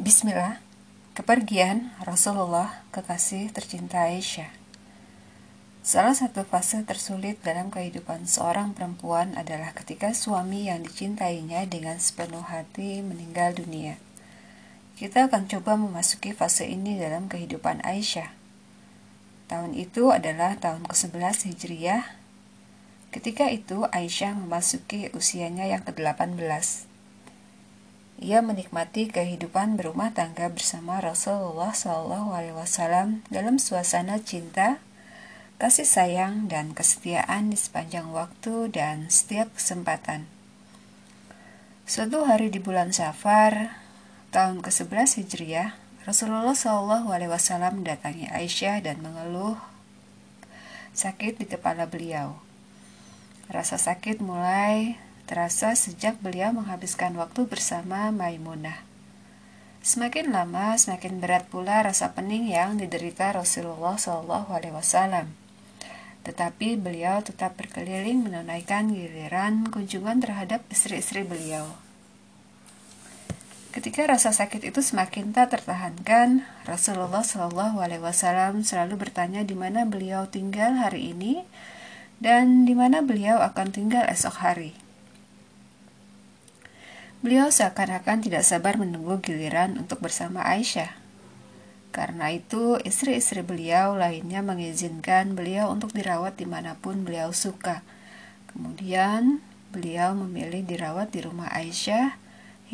Bismillah, kepergian Rasulullah kekasih tercinta Aisyah. Salah satu fase tersulit dalam kehidupan seorang perempuan adalah ketika suami yang dicintainya dengan sepenuh hati meninggal dunia. Kita akan coba memasuki fase ini dalam kehidupan Aisyah. Tahun itu adalah tahun ke-11 Hijriyah. Ketika itu Aisyah memasuki usianya yang ke-18. Ia menikmati kehidupan berumah tangga bersama Rasulullah SAW dalam suasana cinta, kasih sayang, dan kesetiaan di sepanjang waktu dan setiap kesempatan. Suatu hari di bulan Safar, tahun ke-11 Hijriah, Rasulullah SAW mendatangi Aisyah dan mengeluh sakit di kepala beliau. Rasa sakit mulai terasa sejak beliau menghabiskan waktu bersama Maimunah. Semakin lama, semakin berat pula rasa pening yang diderita Rasulullah SAW. Tetapi beliau tetap berkeliling menunaikan giliran kunjungan terhadap istri-istri beliau. Ketika rasa sakit itu semakin tak tertahankan, Rasulullah SAW selalu bertanya di mana beliau tinggal hari ini dan di mana beliau akan tinggal esok hari. Beliau seakan-akan tidak sabar menunggu giliran untuk bersama Aisyah. Karena itu, istri-istri beliau lainnya mengizinkan beliau untuk dirawat di mana pun beliau suka. Kemudian, beliau memilih dirawat di rumah Aisyah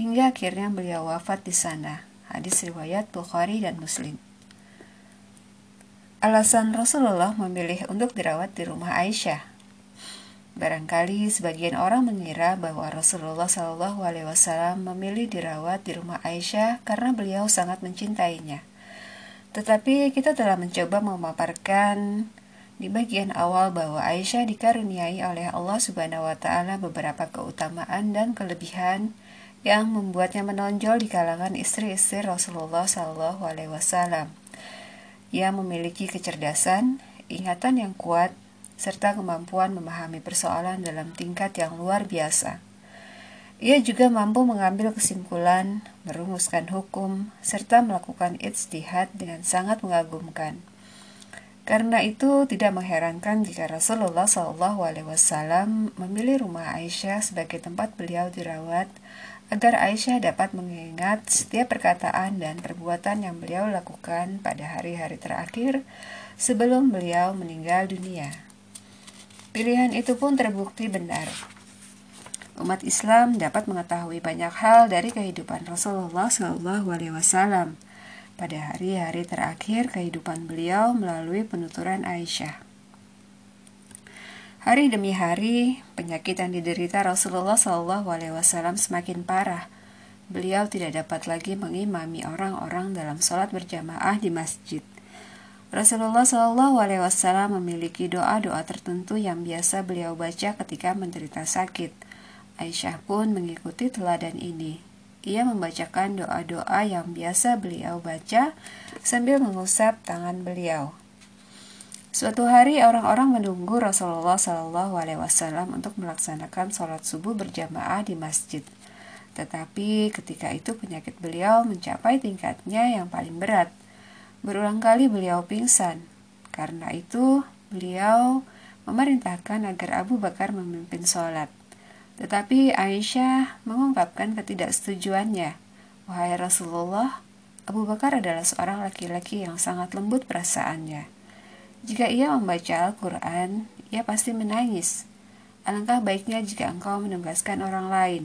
hingga akhirnya beliau wafat di sana. Hadis riwayat Bukhari dan Muslim. Alasan Rasulullah memilih untuk dirawat di rumah Aisyah Barangkali sebagian orang mengira bahwa Rasulullah Wasallam memilih dirawat di rumah Aisyah karena beliau sangat mencintainya. Tetapi kita telah mencoba memaparkan di bagian awal bahwa Aisyah dikaruniai oleh Allah Subhanahu wa taala beberapa keutamaan dan kelebihan yang membuatnya menonjol di kalangan istri-istri Rasulullah Shallallahu alaihi. Ia memiliki kecerdasan, ingatan yang kuat, serta kemampuan memahami persoalan dalam tingkat yang luar biasa. Ia juga mampu mengambil kesimpulan, merumuskan hukum, serta melakukan ijtihad dengan sangat mengagumkan. Karena itu tidak mengherankan jika Rasulullah SAW memilih rumah Aisyah sebagai tempat beliau dirawat agar Aisyah dapat mengingat setiap perkataan dan perbuatan yang beliau lakukan pada hari-hari terakhir sebelum beliau meninggal dunia. Pilihan itu pun terbukti benar. Umat Islam dapat mengetahui banyak hal dari kehidupan Rasulullah Alaihi Wasallam pada hari-hari terakhir kehidupan beliau melalui penuturan Aisyah. Hari demi hari, penyakit yang diderita Rasulullah Alaihi Wasallam semakin parah. Beliau tidak dapat lagi mengimami orang-orang dalam sholat berjamaah di masjid. Rasulullah Shallallahu Alaihi Wasallam memiliki doa-doa tertentu yang biasa beliau baca ketika menderita sakit. Aisyah pun mengikuti teladan ini. Ia membacakan doa-doa yang biasa beliau baca sambil mengusap tangan beliau. Suatu hari orang-orang menunggu Rasulullah Shallallahu Alaihi Wasallam untuk melaksanakan sholat subuh berjamaah di masjid. Tetapi ketika itu penyakit beliau mencapai tingkatnya yang paling berat. Berulang kali beliau pingsan. Karena itu, beliau memerintahkan agar Abu Bakar memimpin sholat. Tetapi Aisyah mengungkapkan ketidaksetujuannya. Wahai Rasulullah, Abu Bakar adalah seorang laki-laki yang sangat lembut perasaannya. Jika ia membaca Al-Quran, ia pasti menangis. Alangkah baiknya jika engkau menugaskan orang lain.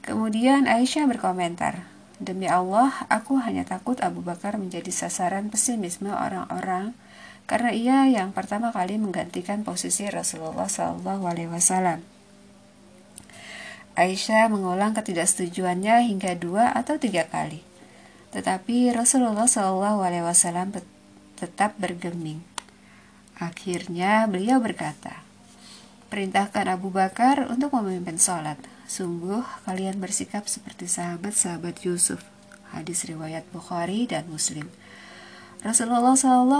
Kemudian Aisyah berkomentar, Demi Allah, aku hanya takut Abu Bakar menjadi sasaran pesimisme orang-orang karena ia yang pertama kali menggantikan posisi Rasulullah SAW. Aisyah mengulang ketidaksetujuannya hingga dua atau tiga kali. Tetapi Rasulullah SAW tetap bergeming. Akhirnya beliau berkata, Perintahkan Abu Bakar untuk memimpin sholat. Sungguh kalian bersikap seperti sahabat-sahabat Yusuf. Hadis riwayat Bukhari dan Muslim. Rasulullah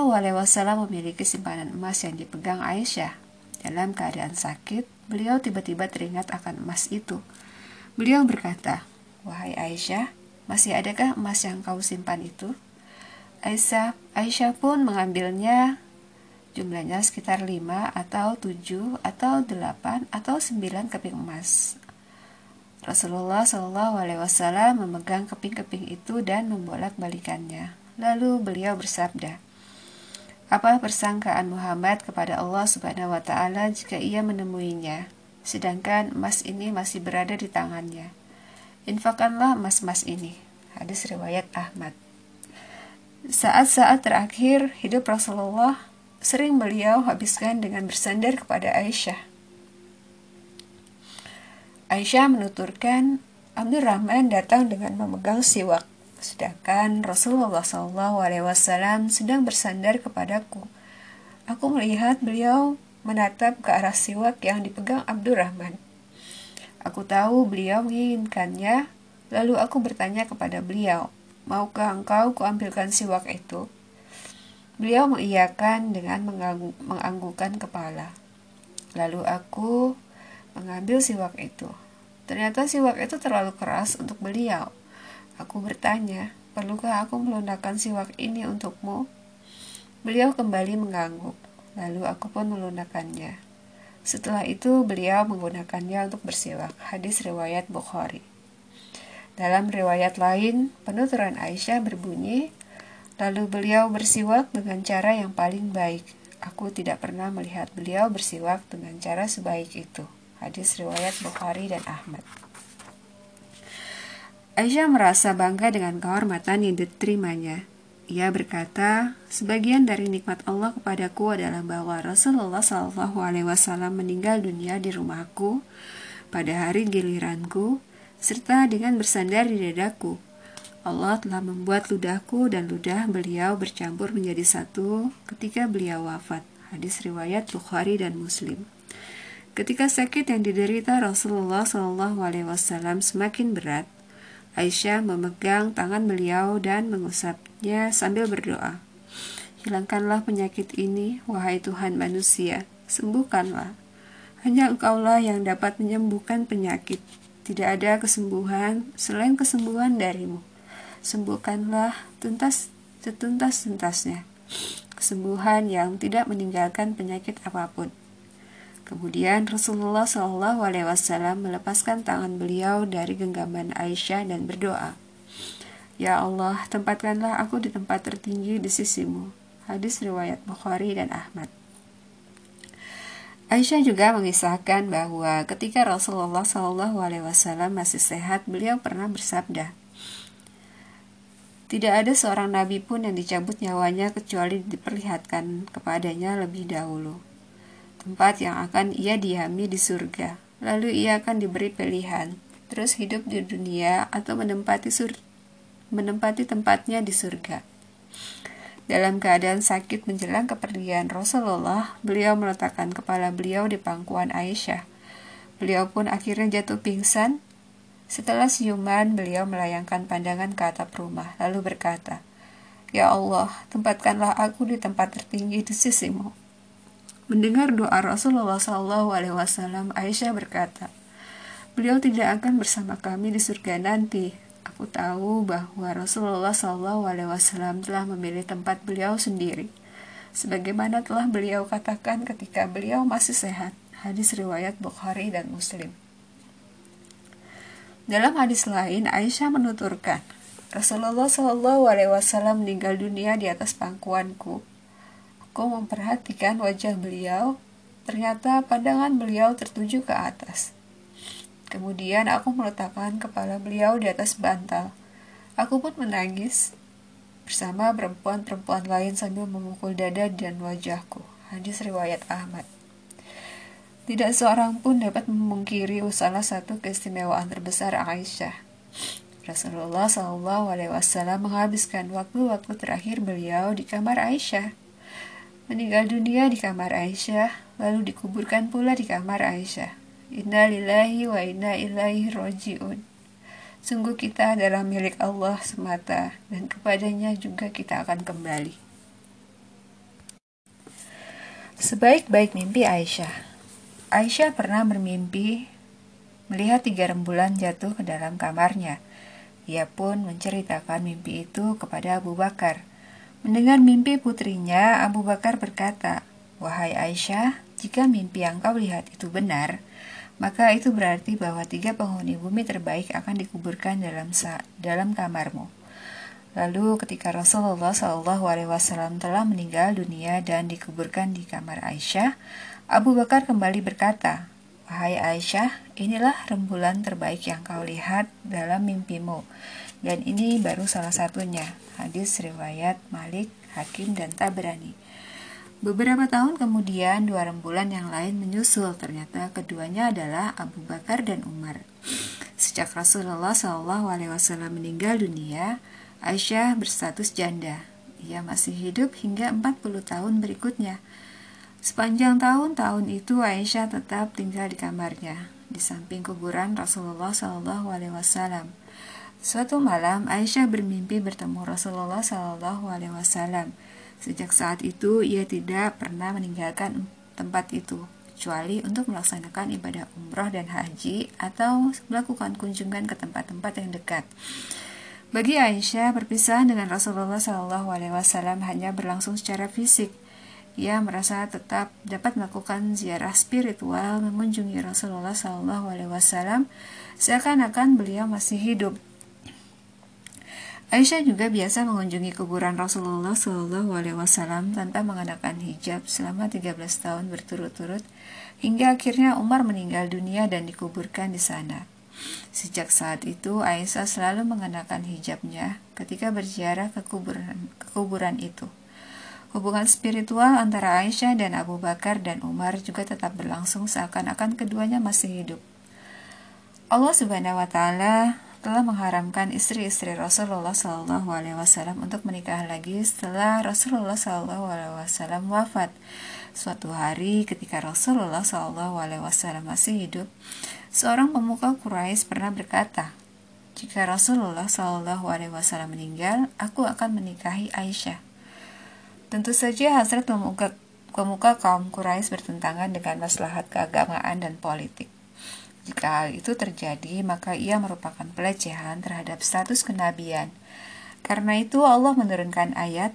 Wasallam memiliki simpanan emas yang dipegang Aisyah. Dalam keadaan sakit, beliau tiba-tiba teringat akan emas itu. Beliau berkata, Wahai Aisyah, Masih adakah emas yang kau simpan itu? Aisyah, Aisyah pun mengambilnya jumlahnya sekitar 5 atau 7 atau 8 atau 9 keping emas. Rasulullah Shallallahu Alaihi Wasallam memegang keping-keping itu dan membolak-balikannya. Lalu beliau bersabda, apa persangkaan Muhammad kepada Allah Subhanahu wa taala jika ia menemuinya, sedangkan emas ini masih berada di tangannya? Infakkanlah emas-emas ini. Hadis riwayat Ahmad. Saat-saat terakhir hidup Rasulullah sering beliau habiskan dengan bersandar kepada Aisyah. Aisyah menuturkan, Abdurrahman datang dengan memegang siwak, sedangkan Rasulullah SAW sedang bersandar kepadaku. Aku melihat beliau menatap ke arah siwak yang dipegang Abdurrahman. Aku tahu beliau menginginkannya, lalu aku bertanya kepada beliau, Maukah engkau kuambilkan siwak itu? Beliau mengiyakan dengan menganggukkan kepala. Lalu aku mengambil siwak itu. Ternyata siwak itu terlalu keras untuk beliau. Aku bertanya, perlukah aku melunakkan siwak ini untukmu? Beliau kembali mengangguk, lalu aku pun melunakkannya. Setelah itu beliau menggunakannya untuk bersiwak. Hadis riwayat Bukhari. Dalam riwayat lain, penuturan Aisyah berbunyi, lalu beliau bersiwak dengan cara yang paling baik. Aku tidak pernah melihat beliau bersiwak dengan cara sebaik itu. Hadis riwayat Bukhari dan Ahmad. Aisyah merasa bangga dengan kehormatan yang diterimanya. Ia berkata, sebagian dari nikmat Allah kepadaku adalah bahwa Rasulullah Shallallahu Alaihi Wasallam meninggal dunia di rumahku pada hari giliranku, serta dengan bersandar di dadaku. Allah telah membuat ludahku dan ludah beliau bercampur menjadi satu ketika beliau wafat. Hadis riwayat Bukhari dan Muslim. Ketika sakit yang diderita Rasulullah Shallallahu Alaihi Wasallam semakin berat, Aisyah memegang tangan beliau dan mengusapnya sambil berdoa. Hilangkanlah penyakit ini, wahai Tuhan manusia, sembuhkanlah. Hanya engkaulah yang dapat menyembuhkan penyakit. Tidak ada kesembuhan selain kesembuhan darimu. Sembuhkanlah tuntas setuntas-tuntasnya. Kesembuhan yang tidak meninggalkan penyakit apa pun. Kemudian Rasulullah Shallallahu Alaihi Wasallam melepaskan tangan beliau dari genggaman Aisyah dan berdoa, Ya Allah, tempatkanlah aku di tempat tertinggi di sisimu. Hadis riwayat Bukhari dan Ahmad. Aisyah juga mengisahkan bahwa ketika Rasulullah Shallallahu Alaihi Wasallam masih sehat, beliau pernah bersabda, tidak ada seorang nabi pun yang dicabut nyawanya kecuali diperlihatkan kepadanya lebih dahulu tempat yang akan ia diami di surga. Lalu ia akan diberi pilihan, terus hidup di dunia atau menempati sur menempati tempatnya di surga. Dalam keadaan sakit menjelang kepergian Rasulullah, beliau meletakkan kepala beliau di pangkuan Aisyah. Beliau pun akhirnya jatuh pingsan. Setelah siuman, beliau melayangkan pandangan ke atap rumah, lalu berkata, Ya Allah, tempatkanlah aku di tempat tertinggi di sisimu. Mendengar doa Rasulullah Shallallahu Alaihi Wasallam, Aisyah berkata, beliau tidak akan bersama kami di surga nanti. Aku tahu bahwa Rasulullah Shallallahu Alaihi Wasallam telah memilih tempat beliau sendiri, sebagaimana telah beliau katakan ketika beliau masih sehat. Hadis riwayat Bukhari dan Muslim. Dalam hadis lain, Aisyah menuturkan, Rasulullah Wasallam meninggal dunia di atas pangkuanku Aku memperhatikan wajah beliau, ternyata pandangan beliau tertuju ke atas. Kemudian aku meletakkan kepala beliau di atas bantal. Aku pun menangis bersama perempuan-perempuan lain sambil memukul dada dan wajahku. Hadis riwayat Ahmad. Tidak seorang pun dapat memungkiri salah satu keistimewaan terbesar Aisyah. Rasulullah SAW menghabiskan waktu-waktu terakhir beliau di kamar Aisyah meninggal dunia di kamar Aisyah, lalu dikuburkan pula di kamar Aisyah. Inna lillahi wa inna ilaihi roji'un. Sungguh kita adalah milik Allah semata dan kepadanya juga kita akan kembali. Sebaik-baik mimpi Aisyah. Aisyah pernah bermimpi melihat tiga rembulan jatuh ke dalam kamarnya. Ia pun menceritakan mimpi itu kepada Abu Bakar. Mendengar mimpi putrinya, Abu Bakar berkata, "Wahai Aisyah, jika mimpi yang kau lihat itu benar, maka itu berarti bahwa tiga penghuni bumi terbaik akan dikuburkan dalam dalam kamarmu." Lalu ketika Rasulullah Shallallahu Alaihi telah meninggal dunia dan dikuburkan di kamar Aisyah, Abu Bakar kembali berkata, Wahai Aisyah, inilah rembulan terbaik yang kau lihat dalam mimpimu. Dan ini baru salah satunya. Hadis riwayat Malik, Hakim, dan Tabrani. Beberapa tahun kemudian, dua rembulan yang lain menyusul. Ternyata keduanya adalah Abu Bakar dan Umar. Sejak Rasulullah SAW meninggal dunia, Aisyah berstatus janda. Ia masih hidup hingga 40 tahun berikutnya. Sepanjang tahun-tahun itu Aisyah tetap tinggal di kamarnya di samping kuburan Rasulullah Wasallam. Suatu malam Aisyah bermimpi bertemu Rasulullah Shallallahu Alaihi Wasallam. Sejak saat itu ia tidak pernah meninggalkan tempat itu kecuali untuk melaksanakan ibadah umroh dan haji atau melakukan kunjungan ke tempat-tempat yang dekat. Bagi Aisyah, perpisahan dengan Rasulullah Shallallahu Alaihi Wasallam hanya berlangsung secara fisik ia merasa tetap dapat melakukan ziarah spiritual mengunjungi Rasulullah Shallallahu Alaihi Wasallam seakan-akan beliau masih hidup. Aisyah juga biasa mengunjungi kuburan Rasulullah Shallallahu Alaihi Wasallam tanpa mengenakan hijab selama 13 tahun berturut-turut hingga akhirnya Umar meninggal dunia dan dikuburkan di sana. Sejak saat itu Aisyah selalu mengenakan hijabnya ketika berziarah ke kuburan, ke kuburan itu. Hubungan spiritual antara Aisyah dan Abu Bakar dan Umar juga tetap berlangsung seakan-akan keduanya masih hidup. Allah Subhanahu wa taala telah mengharamkan istri-istri Rasulullah Shallallahu alaihi wasallam untuk menikah lagi setelah Rasulullah Shallallahu alaihi wasallam wafat. Suatu hari ketika Rasulullah Shallallahu alaihi wasallam masih hidup, seorang pemuka Quraisy pernah berkata, "Jika Rasulullah Shallallahu alaihi wasallam meninggal, aku akan menikahi Aisyah." Tentu saja hasrat pemuka, pemuka kaum Quraisy bertentangan dengan maslahat keagamaan dan politik. Jika hal itu terjadi, maka ia merupakan pelecehan terhadap status kenabian. Karena itu Allah menurunkan ayat,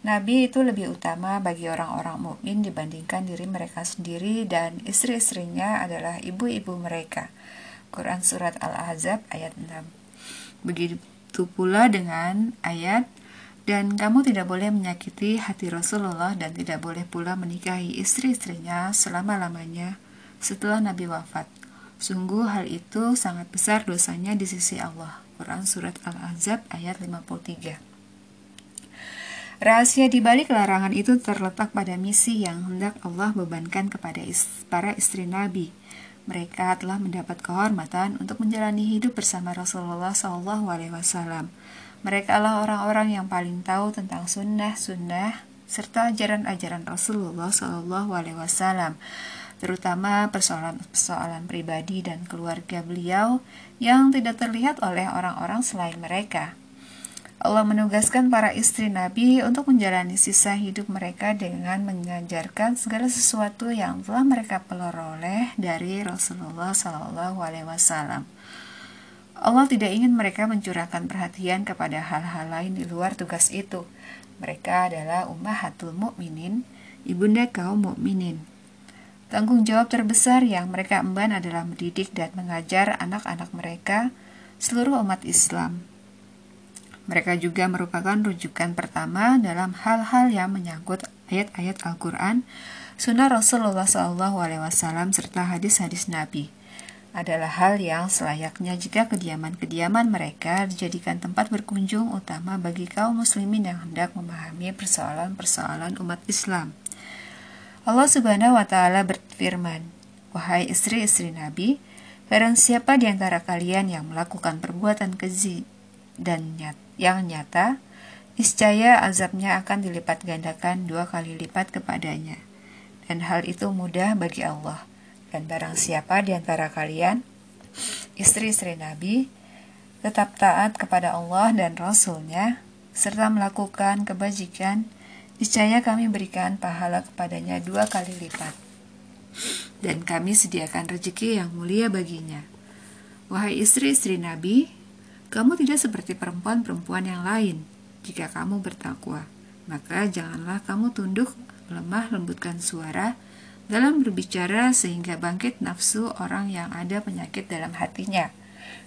Nabi itu lebih utama bagi orang-orang mukmin dibandingkan diri mereka sendiri dan istri-istrinya adalah ibu-ibu mereka. Quran Surat Al-Ahzab ayat 6 Begitu pula dengan ayat dan kamu tidak boleh menyakiti hati Rasulullah dan tidak boleh pula menikahi istri-istrinya selama-lamanya setelah Nabi wafat. Sungguh hal itu sangat besar dosanya di sisi Allah. Quran Surat Al-Ahzab ayat 53 Rahasia di balik larangan itu terletak pada misi yang hendak Allah bebankan kepada para istri Nabi. Mereka telah mendapat kehormatan untuk menjalani hidup bersama Rasulullah SAW. Mereka adalah orang-orang yang paling tahu tentang sunnah-sunnah serta ajaran-ajaran Rasulullah Wasallam, terutama persoalan-persoalan pribadi dan keluarga beliau yang tidak terlihat oleh orang-orang selain mereka. Allah menugaskan para istri Nabi untuk menjalani sisa hidup mereka dengan mengajarkan segala sesuatu yang telah mereka peroleh dari Rasulullah Shallallahu Alaihi Wasallam. Allah tidak ingin mereka mencurahkan perhatian kepada hal-hal lain di luar tugas itu. Mereka adalah ummahatul mukminin, ibunda kaum mukminin. Tanggung jawab terbesar yang mereka emban adalah mendidik dan mengajar anak-anak mereka, seluruh umat Islam. Mereka juga merupakan rujukan pertama dalam hal-hal yang menyangkut ayat-ayat Al-Quran, sunnah Rasulullah SAW, serta hadis-hadis Nabi adalah hal yang selayaknya jika kediaman-kediaman mereka dijadikan tempat berkunjung utama bagi kaum muslimin yang hendak memahami persoalan-persoalan umat Islam. Allah Subhanahu wa taala berfirman, "Wahai istri-istri Nabi, barang siapa di antara kalian yang melakukan perbuatan keji dan nyat yang nyata, niscaya azabnya akan dilipat gandakan dua kali lipat kepadanya." Dan hal itu mudah bagi Allah dan barang siapa di antara kalian, istri-istri Nabi, tetap taat kepada Allah dan Rasul-Nya, serta melakukan kebajikan, niscaya kami berikan pahala kepadanya dua kali lipat. Dan kami sediakan rezeki yang mulia baginya. Wahai istri-istri Nabi, Kamu tidak seperti perempuan-perempuan yang lain. Jika kamu bertakwa, maka janganlah kamu tunduk, lemah, lembutkan suara dalam berbicara sehingga bangkit nafsu orang yang ada penyakit dalam hatinya.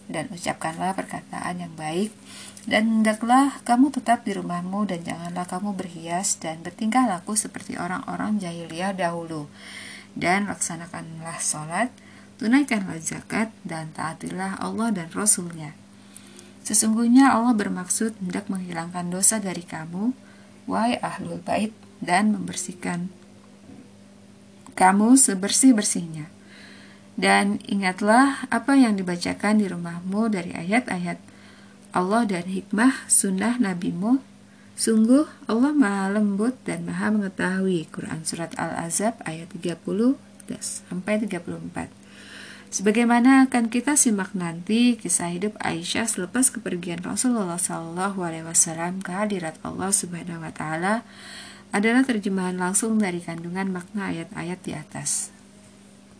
Dan ucapkanlah perkataan yang baik, dan hendaklah kamu tetap di rumahmu dan janganlah kamu berhias dan bertingkah laku seperti orang-orang jahiliyah dahulu. Dan laksanakanlah sholat, tunaikanlah zakat, dan taatilah Allah dan Rasulnya. Sesungguhnya Allah bermaksud hendak menghilangkan dosa dari kamu, wahai ahlul bait, dan membersihkan kamu sebersih-bersihnya. Dan ingatlah apa yang dibacakan di rumahmu dari ayat-ayat Allah dan hikmah sunnah nabimu. Sungguh Allah maha lembut dan maha mengetahui. Quran Surat Al-Azab ayat 30 sampai 34. Sebagaimana akan kita simak nanti kisah hidup Aisyah selepas kepergian Rasulullah Shallallahu Alaihi Wasallam ke hadirat Allah Subhanahu Wa Taala adalah terjemahan langsung dari kandungan makna ayat-ayat di atas.